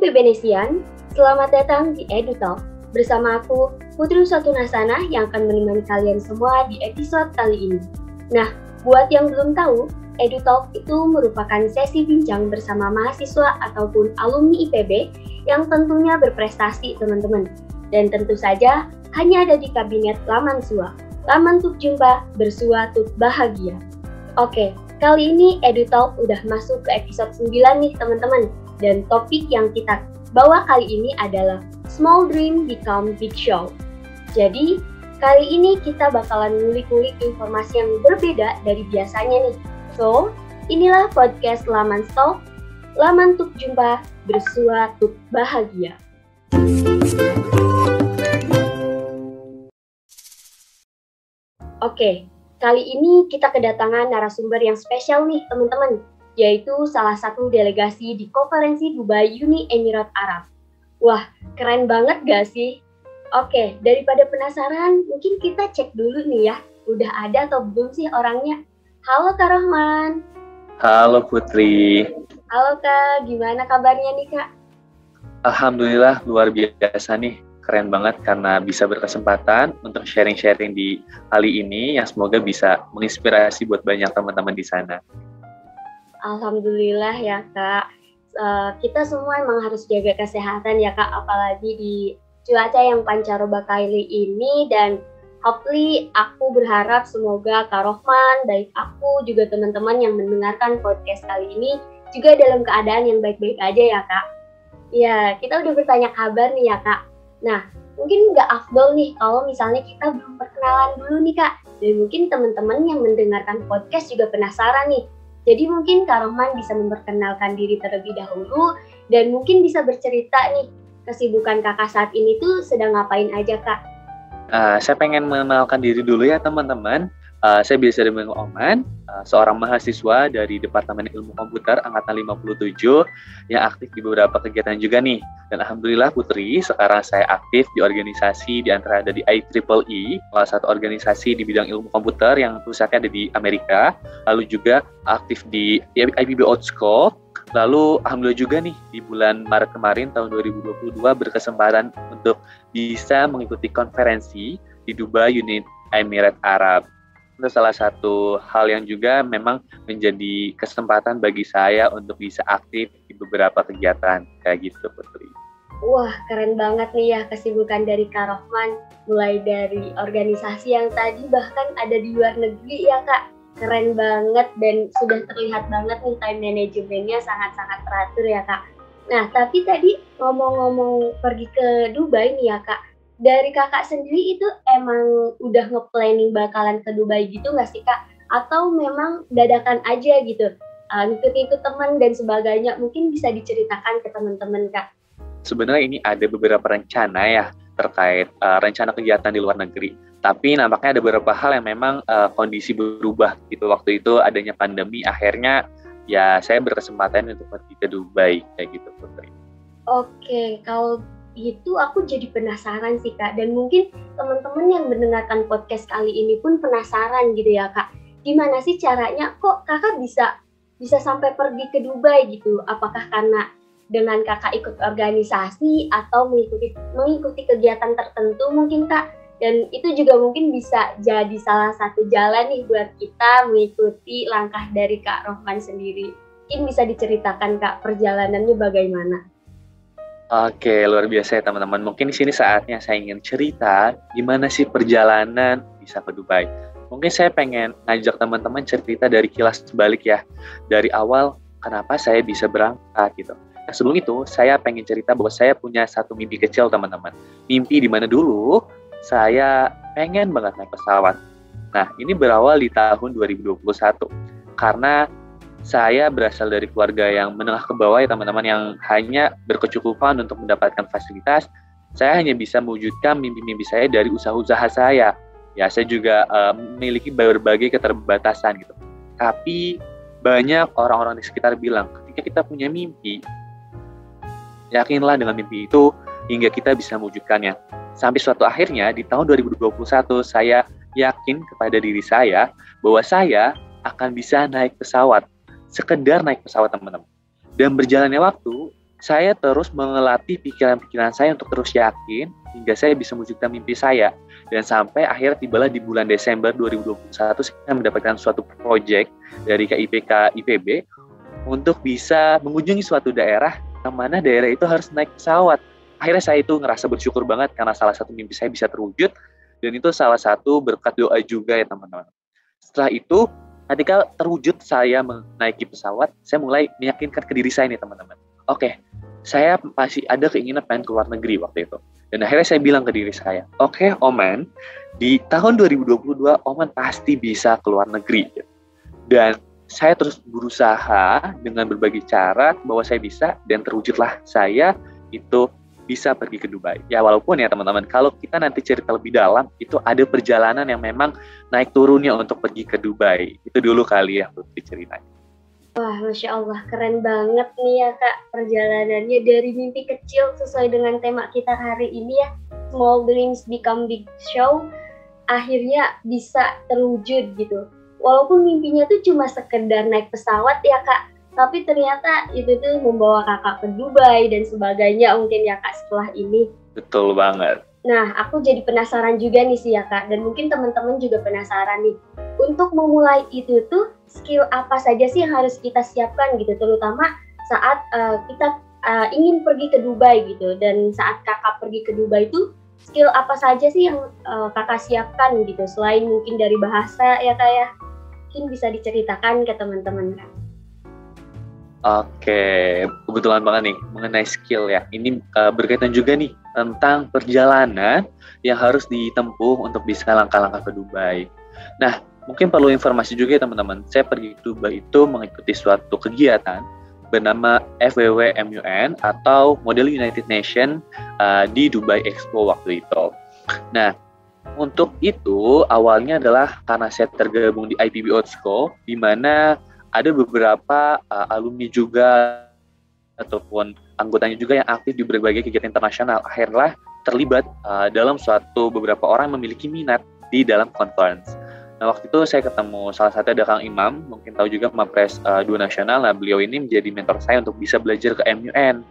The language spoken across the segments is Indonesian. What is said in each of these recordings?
Nesian, selamat datang di EduTalk. Bersama aku, Putri Nasana yang akan menemani kalian semua di episode kali ini. Nah, buat yang belum tahu, EduTalk itu merupakan sesi bincang bersama mahasiswa ataupun alumni IPB yang tentunya berprestasi teman-teman. Dan tentu saja hanya ada di kabinet Laman Sua. Laman Tuk Jumpa, Bersua Tuk Bahagia. Oke, kali ini EduTalk udah masuk ke episode 9 nih teman-teman. Dan topik yang kita bawa kali ini adalah Small Dream Become Big Show. Jadi, kali ini kita bakalan ngulik-ngulik informasi yang berbeda dari biasanya nih. So, inilah podcast Laman Stop, Laman Tuk Jumpa, Bersua Tuk Bahagia. Oke, kali ini kita kedatangan narasumber yang spesial nih teman-teman yaitu salah satu delegasi di konferensi Dubai Uni Emirat Arab. Wah, keren banget gak sih? Oke, daripada penasaran, mungkin kita cek dulu nih ya, udah ada atau belum sih orangnya? Halo Kak Rohman. Halo Putri. Halo Kak, gimana kabarnya nih Kak? Alhamdulillah luar biasa nih, keren banget karena bisa berkesempatan untuk sharing-sharing di kali ini yang semoga bisa menginspirasi buat banyak teman-teman di sana. Alhamdulillah ya kak. Uh, kita semua emang harus jaga kesehatan ya kak, apalagi di cuaca yang pancaroba kali ini dan hopefully aku berharap semoga Kak Rohman, baik aku juga teman-teman yang mendengarkan podcast kali ini juga dalam keadaan yang baik-baik aja ya kak. Ya, kita udah bertanya kabar nih ya kak. Nah, mungkin nggak afdol nih kalau misalnya kita belum perkenalan dulu nih kak. Dan mungkin teman-teman yang mendengarkan podcast juga penasaran nih, jadi mungkin Kak Rohman bisa memperkenalkan diri terlebih dahulu dan mungkin bisa bercerita nih kesibukan kakak saat ini tuh sedang ngapain aja kak? Uh, saya pengen mengenalkan diri dulu ya teman-teman. Uh, saya biasa dengan Oman, uh, seorang mahasiswa dari Departemen Ilmu Komputer Angkatan 57 yang aktif di beberapa kegiatan juga nih. Dan Alhamdulillah Putri, sekarang saya aktif di organisasi di antara ada di IEEE, salah satu organisasi di bidang ilmu komputer yang pusatnya ada di Amerika, lalu juga aktif di IPB Outscope, Lalu alhamdulillah juga nih di bulan Maret kemarin tahun 2022 berkesempatan untuk bisa mengikuti konferensi di Dubai Unit Emirat Arab itu salah satu hal yang juga memang menjadi kesempatan bagi saya untuk bisa aktif di beberapa kegiatan kayak gitu Putri. Wah keren banget nih ya kesibukan dari Kak Rohman mulai dari organisasi yang tadi bahkan ada di luar negeri ya Kak keren banget dan sudah terlihat banget nih time manajemennya sangat-sangat teratur ya Kak. Nah tapi tadi ngomong-ngomong pergi ke Dubai nih ya Kak dari kakak sendiri itu emang udah nge-planning bakalan ke Dubai gitu nggak sih kak? Atau memang dadakan aja gitu? Uh, ikut-ikut teman dan sebagainya mungkin bisa diceritakan ke teman-teman kak. Sebenarnya ini ada beberapa rencana ya terkait uh, rencana kegiatan di luar negeri. Tapi nampaknya ada beberapa hal yang memang uh, kondisi berubah gitu. Waktu itu adanya pandemi, akhirnya ya saya berkesempatan untuk pergi ke Dubai kayak gitu Putri. Oke, kalau itu aku jadi penasaran sih kak. Dan mungkin teman-teman yang mendengarkan podcast kali ini pun penasaran gitu ya kak. Gimana sih caranya kok kakak bisa bisa sampai pergi ke Dubai gitu? Apakah karena dengan kakak ikut organisasi atau mengikuti mengikuti kegiatan tertentu mungkin kak? Dan itu juga mungkin bisa jadi salah satu jalan nih buat kita mengikuti langkah dari kak Rohman sendiri. Mungkin bisa diceritakan kak perjalanannya bagaimana Oke, luar biasa ya teman-teman. Mungkin di sini saatnya saya ingin cerita gimana sih perjalanan bisa ke Dubai. Mungkin saya pengen ngajak teman-teman cerita dari kilas balik ya. Dari awal kenapa saya bisa berangkat gitu. Nah, sebelum itu, saya pengen cerita bahwa saya punya satu mimpi kecil teman-teman. Mimpi di mana dulu saya pengen banget naik pesawat. Nah, ini berawal di tahun 2021. Karena saya berasal dari keluarga yang menengah ke bawah ya teman-teman yang hanya berkecukupan untuk mendapatkan fasilitas. Saya hanya bisa mewujudkan mimpi-mimpi saya dari usaha-usaha saya. Ya, saya juga uh, memiliki berbagai keterbatasan gitu. Tapi banyak orang-orang di sekitar bilang, ketika kita punya mimpi, yakinlah dengan mimpi itu hingga kita bisa mewujudkannya. Sampai suatu akhirnya di tahun 2021 saya yakin kepada diri saya bahwa saya akan bisa naik pesawat sekedar naik pesawat teman-teman. Dan berjalannya waktu, saya terus mengelatih pikiran-pikiran saya untuk terus yakin hingga saya bisa mewujudkan mimpi saya. Dan sampai akhirnya tibalah di bulan Desember 2021 saya mendapatkan suatu proyek dari KIPK IPB untuk bisa mengunjungi suatu daerah yang mana daerah itu harus naik pesawat. Akhirnya saya itu ngerasa bersyukur banget karena salah satu mimpi saya bisa terwujud dan itu salah satu berkat doa juga ya teman-teman. Setelah itu ketika terwujud saya menaiki pesawat, saya mulai meyakinkan ke diri saya nih teman-teman. Oke, okay, saya masih ada keinginan pengen keluar negeri waktu itu. Dan akhirnya saya bilang ke diri saya, oke okay, Oman, di tahun 2022 Oman pasti bisa keluar negeri. Dan saya terus berusaha dengan berbagai cara bahwa saya bisa dan terwujudlah saya itu bisa pergi ke Dubai. Ya walaupun ya teman-teman, kalau kita nanti cerita lebih dalam, itu ada perjalanan yang memang naik turunnya untuk pergi ke Dubai. Itu dulu kali ya untuk diceritain. Wah, Masya Allah, keren banget nih ya Kak perjalanannya dari mimpi kecil sesuai dengan tema kita hari ini ya. Small Dreams Become Big Show, akhirnya bisa terwujud gitu. Walaupun mimpinya tuh cuma sekedar naik pesawat ya Kak, tapi ternyata itu tuh membawa kakak ke Dubai dan sebagainya mungkin ya kak setelah ini. Betul banget. Nah, aku jadi penasaran juga nih sih ya kak, dan mungkin teman-teman juga penasaran nih. Untuk memulai itu tuh skill apa saja sih yang harus kita siapkan gitu, terutama saat uh, kita uh, ingin pergi ke Dubai gitu, dan saat kakak pergi ke Dubai itu skill apa saja sih yang uh, kakak siapkan gitu, selain mungkin dari bahasa ya kak ya, mungkin bisa diceritakan ke teman-teman kak. Oke, kebetulan banget nih mengenai skill ya. Ini uh, berkaitan juga nih tentang perjalanan yang harus ditempuh untuk bisa langkah-langkah ke Dubai. Nah, mungkin perlu informasi juga ya teman-teman. Saya pergi ke Dubai itu mengikuti suatu kegiatan bernama FWW MUN atau Model United Nation uh, di Dubai Expo waktu itu. Nah, untuk itu awalnya adalah karena saya tergabung di IPB School, di mana ada beberapa uh, alumni juga ataupun anggotanya juga yang aktif di berbagai kegiatan internasional akhirnya terlibat uh, dalam suatu beberapa orang yang memiliki minat di dalam conference. Nah waktu itu saya ketemu salah satu ada Kang Imam, mungkin tahu juga Mapres uh, dua nasional. Nah beliau ini menjadi mentor saya untuk bisa belajar ke MUN.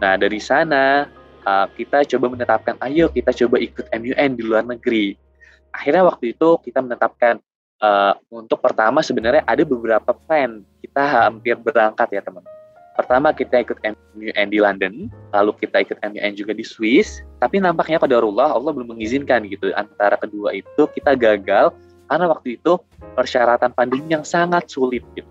Nah dari sana uh, kita coba menetapkan, ayo kita coba ikut MUN di luar negeri. Akhirnya waktu itu kita menetapkan uh, untuk pertama sebenarnya ada beberapa plan kita hampir berangkat ya teman. Pertama kita ikut MUN di London, lalu kita ikut MUN juga di Swiss, tapi nampaknya pada Allah Allah belum mengizinkan gitu. Antara kedua itu kita gagal karena waktu itu persyaratan pandemi yang sangat sulit gitu.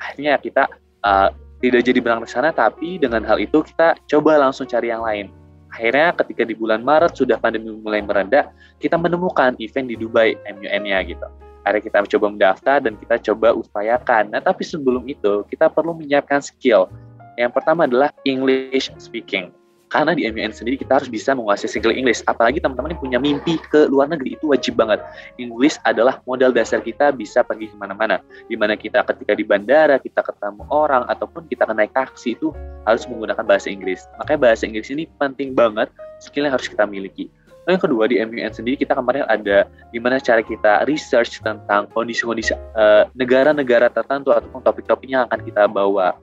Akhirnya kita uh, tidak jadi berangkat sana, tapi dengan hal itu kita coba langsung cari yang lain. Akhirnya ketika di bulan Maret sudah pandemi mulai meredah, kita menemukan event di Dubai MUN-nya gitu akhirnya kita coba mendaftar dan kita coba upayakan. Nah, tapi sebelum itu kita perlu menyiapkan skill. Yang pertama adalah English speaking. Karena di MUN sendiri kita harus bisa menguasai skill English. Apalagi teman-teman yang punya mimpi ke luar negeri itu wajib banget. English adalah modal dasar kita bisa pergi ke mana-mana. Di mana kita ketika di bandara, kita ketemu orang, ataupun kita naik taksi itu harus menggunakan bahasa Inggris. Makanya bahasa Inggris ini penting banget, skill yang harus kita miliki. Lalu yang kedua di MUN sendiri kita kemarin ada gimana cara kita research tentang kondisi-kondisi uh, negara-negara tertentu ataupun topik-topik yang akan kita bawa.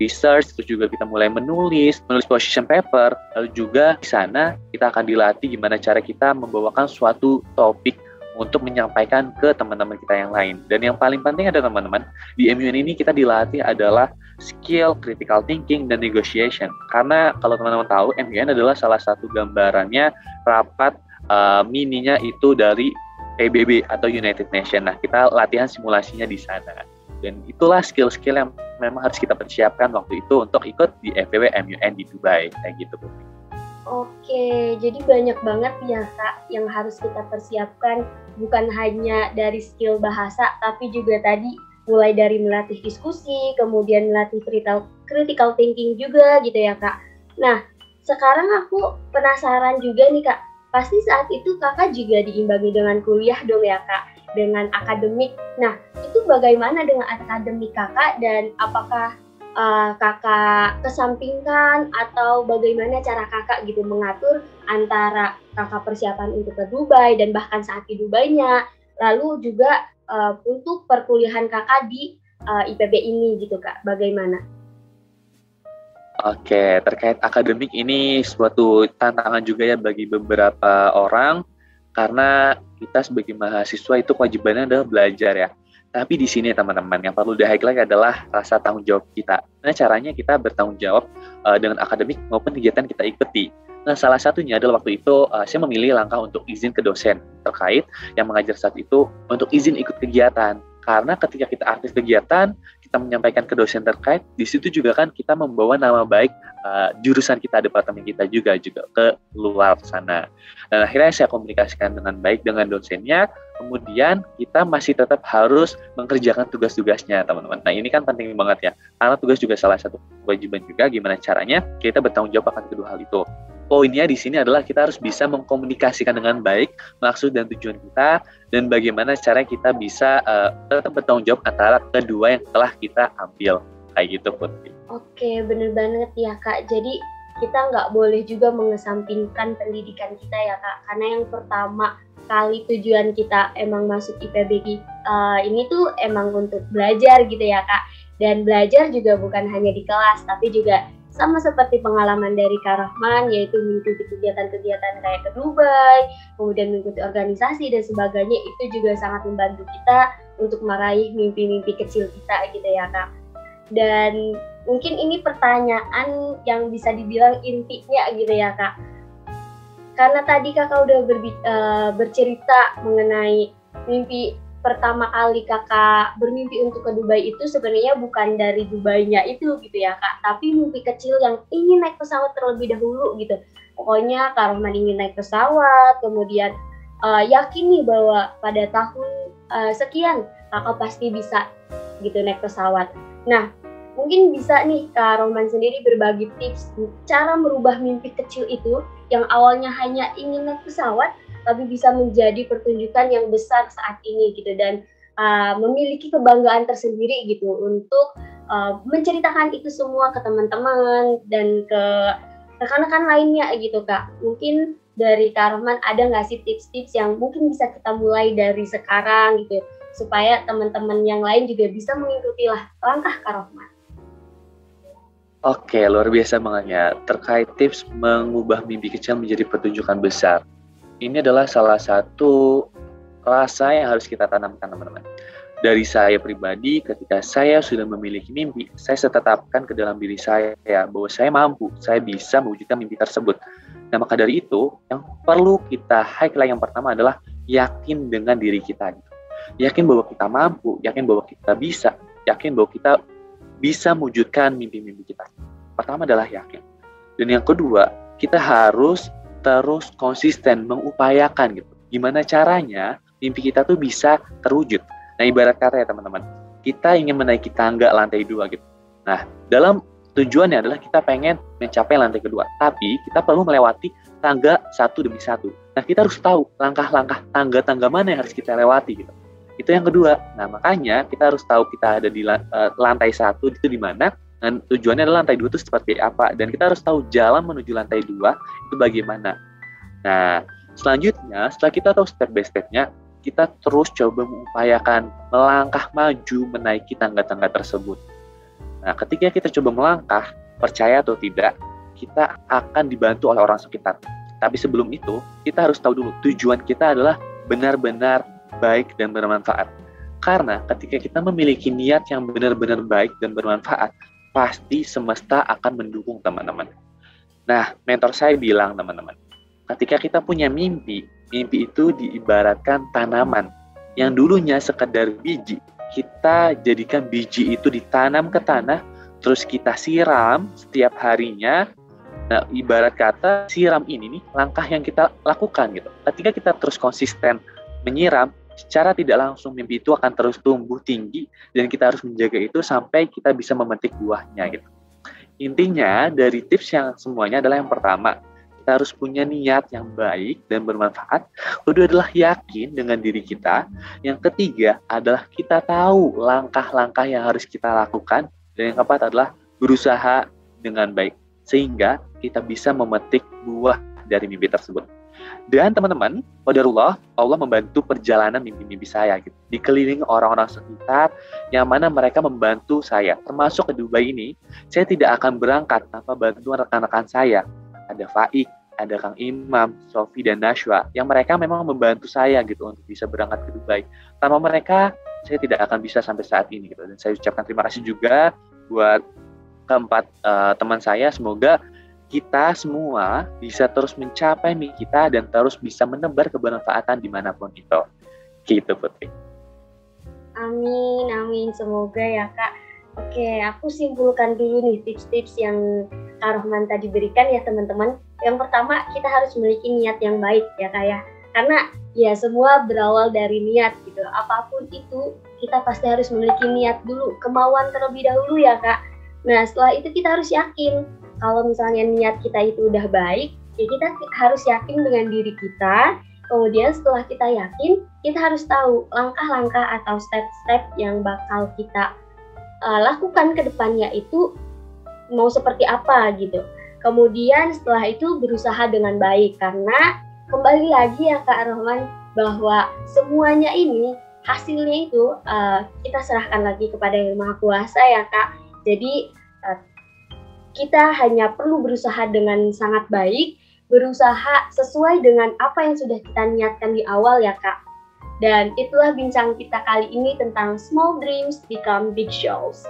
Research terus juga kita mulai menulis, menulis position paper, lalu juga di sana kita akan dilatih gimana cara kita membawakan suatu topik untuk menyampaikan ke teman-teman kita yang lain. Dan yang paling penting ada teman-teman, di MUN ini kita dilatih adalah skill critical thinking dan negotiation. Karena kalau teman-teman tahu, MUN adalah salah satu gambarannya rapat uh, mininya itu dari PBB atau United Nations. Nah, kita latihan simulasinya di sana. Dan itulah skill-skill yang memang harus kita persiapkan waktu itu untuk ikut di FPW MUN di Dubai. Kayak gitu. Oke, jadi banyak banget ya Kak yang harus kita persiapkan bukan hanya dari skill bahasa tapi juga tadi mulai dari melatih diskusi, kemudian melatih critical, thinking juga gitu ya Kak. Nah, sekarang aku penasaran juga nih Kak, pasti saat itu Kakak juga diimbangi dengan kuliah dong ya Kak, dengan akademik. Nah, itu bagaimana dengan akademik Kakak dan apakah uh, kakak kesampingkan atau bagaimana cara kakak gitu mengatur antara kakak persiapan untuk ke Dubai dan bahkan saat di Dubai-nya lalu juga uh, untuk perkuliahan kakak di uh, IPB ini gitu kak bagaimana? Oke, terkait akademik ini suatu tantangan juga ya bagi beberapa orang karena kita sebagai mahasiswa itu kewajibannya adalah belajar ya. Tapi di sini teman-teman yang perlu di-highlight adalah rasa tanggung jawab kita. Nah, caranya kita bertanggung jawab uh, dengan akademik maupun kegiatan kita ikuti. Nah, salah satunya adalah waktu itu uh, saya memilih langkah untuk izin ke dosen terkait yang mengajar saat itu untuk izin ikut kegiatan. Karena ketika kita aktif kegiatan, kita menyampaikan ke dosen terkait, di situ juga kan kita membawa nama baik uh, jurusan kita, departemen kita juga juga ke luar sana. Dan akhirnya saya komunikasikan dengan baik dengan dosennya, kemudian kita masih tetap harus mengerjakan tugas-tugasnya, teman-teman. Nah, ini kan penting banget ya, karena tugas juga salah satu kewajiban juga gimana caranya kita bertanggung jawab akan kedua hal itu poinnya di sini adalah kita harus bisa mengkomunikasikan dengan baik maksud dan tujuan kita dan bagaimana cara kita bisa uh, tetap bertanggung jawab antara kedua yang telah kita ambil kayak gitu Putri. Oke, bener banget ya Kak. Jadi kita nggak boleh juga mengesampingkan pendidikan kita ya Kak, karena yang pertama kali tujuan kita emang masuk IPB uh, eh, ini tuh emang untuk belajar gitu ya Kak. Dan belajar juga bukan hanya di kelas, tapi juga sama seperti pengalaman dari Kak Rahman yaitu mengikuti kegiatan-kegiatan kayak ke Dubai, kemudian mengikuti organisasi dan sebagainya itu juga sangat membantu kita untuk meraih mimpi-mimpi kecil kita gitu ya Kak. Dan mungkin ini pertanyaan yang bisa dibilang intinya gitu ya Kak. Karena tadi Kakak udah uh, bercerita mengenai mimpi pertama kali kakak bermimpi untuk ke Dubai itu sebenarnya bukan dari Dubai-nya itu gitu ya kak, tapi mimpi kecil yang ingin naik pesawat terlebih dahulu gitu. Pokoknya Kak Rohman ingin naik pesawat, kemudian uh, yakin nih bahwa pada tahun uh, sekian kakak pasti bisa gitu naik pesawat. Nah, mungkin bisa nih Kak Roman sendiri berbagi tips cara merubah mimpi kecil itu yang awalnya hanya ingin naik pesawat tapi bisa menjadi pertunjukan yang besar saat ini gitu dan uh, memiliki kebanggaan tersendiri gitu untuk uh, menceritakan itu semua ke teman-teman dan ke rekan-rekan lainnya gitu kak mungkin dari Karman ada nggak sih tips-tips yang mungkin bisa kita mulai dari sekarang gitu supaya teman-teman yang lain juga bisa mengikuti lah langkah Karman. Oke, luar biasa banget ya. Terkait tips mengubah mimpi kecil menjadi pertunjukan besar ini adalah salah satu rasa yang harus kita tanamkan teman-teman. Dari saya pribadi, ketika saya sudah memiliki mimpi, saya setetapkan ke dalam diri saya bahwa saya mampu, saya bisa mewujudkan mimpi tersebut. Nah, maka dari itu, yang perlu kita highlight yang pertama adalah yakin dengan diri kita. Yakin bahwa kita mampu, yakin bahwa kita bisa, yakin bahwa kita bisa mewujudkan mimpi-mimpi kita. Pertama adalah yakin. Dan yang kedua, kita harus terus konsisten mengupayakan gitu. Gimana caranya mimpi kita tuh bisa terwujud. Nah ibarat kata ya teman-teman, kita ingin menaiki tangga lantai dua gitu. Nah dalam tujuannya adalah kita pengen mencapai lantai kedua, tapi kita perlu melewati tangga satu demi satu. Nah kita harus tahu langkah-langkah tangga-tangga mana yang harus kita lewati gitu. Itu yang kedua. Nah makanya kita harus tahu kita ada di uh, lantai satu itu di mana dan tujuannya adalah lantai dua itu seperti apa dan kita harus tahu jalan menuju lantai dua itu bagaimana. Nah, selanjutnya setelah kita tahu step by stepnya, kita terus coba mengupayakan melangkah maju menaiki tangga-tangga tersebut. Nah, ketika kita coba melangkah, percaya atau tidak, kita akan dibantu oleh orang sekitar. Tapi sebelum itu, kita harus tahu dulu tujuan kita adalah benar-benar baik dan bermanfaat. Karena ketika kita memiliki niat yang benar-benar baik dan bermanfaat, pasti semesta akan mendukung teman-teman. Nah, mentor saya bilang teman-teman, ketika kita punya mimpi, mimpi itu diibaratkan tanaman yang dulunya sekedar biji. Kita jadikan biji itu ditanam ke tanah, terus kita siram setiap harinya. Nah, ibarat kata siram ini nih langkah yang kita lakukan gitu. Ketika kita terus konsisten menyiram, secara tidak langsung mimpi itu akan terus tumbuh tinggi dan kita harus menjaga itu sampai kita bisa memetik buahnya gitu. Intinya dari tips yang semuanya adalah yang pertama, kita harus punya niat yang baik dan bermanfaat. Kedua adalah yakin dengan diri kita. Yang ketiga adalah kita tahu langkah-langkah yang harus kita lakukan. Dan yang keempat adalah berusaha dengan baik. Sehingga kita bisa memetik buah dari mimpi tersebut. Dan teman-teman, Qadarullah, Allah membantu perjalanan mimpi-mimpi saya gitu. Dikelilingi orang-orang sekitar yang mana mereka membantu saya. Termasuk ke Dubai ini, saya tidak akan berangkat tanpa bantuan rekan-rekan saya. Ada Faik, ada Kang Imam, Sofi dan Nashwa yang mereka memang membantu saya gitu untuk bisa berangkat ke Dubai. Tanpa mereka, saya tidak akan bisa sampai saat ini gitu. Dan saya ucapkan terima kasih juga buat keempat uh, teman saya. Semoga kita semua bisa terus mencapai mimpi kita dan terus bisa menebar kebermanfaatan di mana pun itu. Gitu Putri. Amin, amin. Semoga ya Kak. Oke, aku simpulkan dulu nih tips-tips yang Kak Rohman tadi berikan ya teman-teman. Yang pertama, kita harus memiliki niat yang baik ya Kak ya. Karena ya semua berawal dari niat gitu. Apa pun itu, kita pasti harus memiliki niat dulu, kemauan terlebih dahulu ya Kak. Nah, setelah itu kita harus yakin kalau misalnya niat kita itu udah baik, ya kita harus yakin dengan diri kita. Kemudian setelah kita yakin, kita harus tahu langkah-langkah atau step-step yang bakal kita uh, lakukan ke depannya itu mau seperti apa gitu. Kemudian setelah itu berusaha dengan baik karena kembali lagi ya Kak Rohman bahwa semuanya ini hasilnya itu uh, kita serahkan lagi kepada Yang Maha Kuasa ya Kak. Jadi uh, kita hanya perlu berusaha dengan sangat baik, berusaha sesuai dengan apa yang sudah kita niatkan di awal ya kak. Dan itulah bincang kita kali ini tentang Small Dreams Become Big Shows.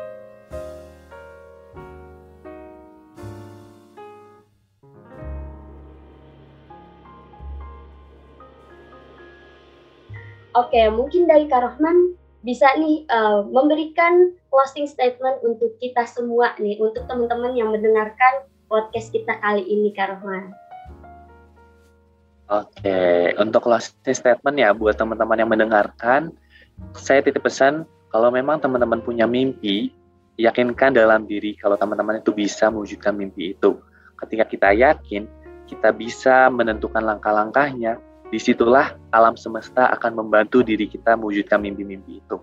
Oke, mungkin dari Kak Rohman bisa nih uh, memberikan closing statement untuk kita semua nih, untuk teman-teman yang mendengarkan podcast kita kali ini, Kak Rohman. Oke, untuk closing statement ya buat teman-teman yang mendengarkan, saya titip pesan kalau memang teman-teman punya mimpi, yakinkan dalam diri kalau teman-teman itu bisa mewujudkan mimpi itu. Ketika kita yakin, kita bisa menentukan langkah-langkahnya, di situlah alam semesta akan membantu diri kita mewujudkan mimpi-mimpi itu.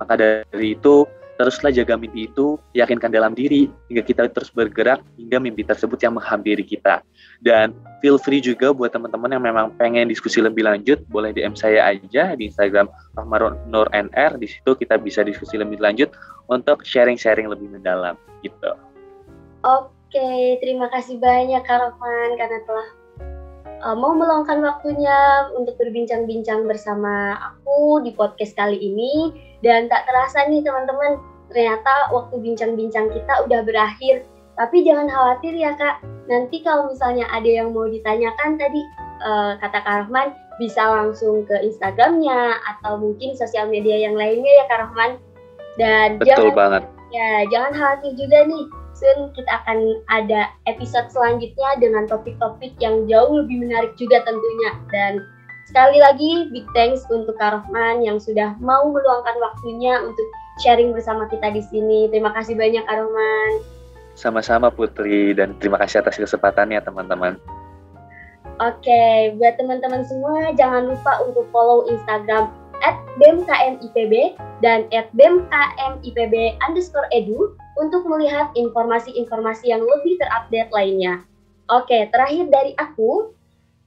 Maka dari itu, teruslah jaga mimpi itu, yakinkan dalam diri, hingga kita terus bergerak hingga mimpi tersebut yang menghampiri kita. Dan feel free juga buat teman-teman yang memang pengen diskusi lebih lanjut, boleh DM saya aja di Instagram Rahmarun Nur NR. Di situ kita bisa diskusi lebih lanjut untuk sharing-sharing lebih mendalam gitu. Oke, terima kasih banyak Kak Roman karena telah uh, mau meluangkan waktunya untuk berbincang-bincang bersama aku di podcast kali ini. Dan tak terasa nih teman-teman ternyata waktu bincang-bincang kita udah berakhir. Tapi jangan khawatir ya kak. Nanti kalau misalnya ada yang mau ditanyakan tadi uh, kata Kak Rahman bisa langsung ke Instagramnya atau mungkin sosial media yang lainnya ya Kak Rahman. Dan betul jangan, banget. ya jangan khawatir juga nih soon kita akan ada episode selanjutnya dengan topik-topik yang jauh lebih menarik juga tentunya. Dan sekali lagi big thanks untuk Kak Rohman yang sudah mau meluangkan waktunya untuk sharing bersama kita di sini. Terima kasih banyak Kak Rohman. Sama-sama Putri dan terima kasih atas kesempatannya teman-teman. Oke, buat teman-teman semua jangan lupa untuk follow Instagram at dan at underscore edu untuk melihat informasi-informasi yang lebih terupdate lainnya. Oke, terakhir dari aku,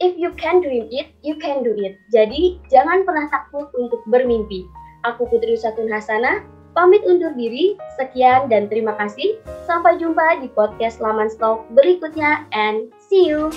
if you can dream it, you can do it. Jadi, jangan pernah takut untuk bermimpi. Aku Putri Usatun Hasana, pamit undur diri. Sekian dan terima kasih. Sampai jumpa di podcast Laman Stalk berikutnya and see you.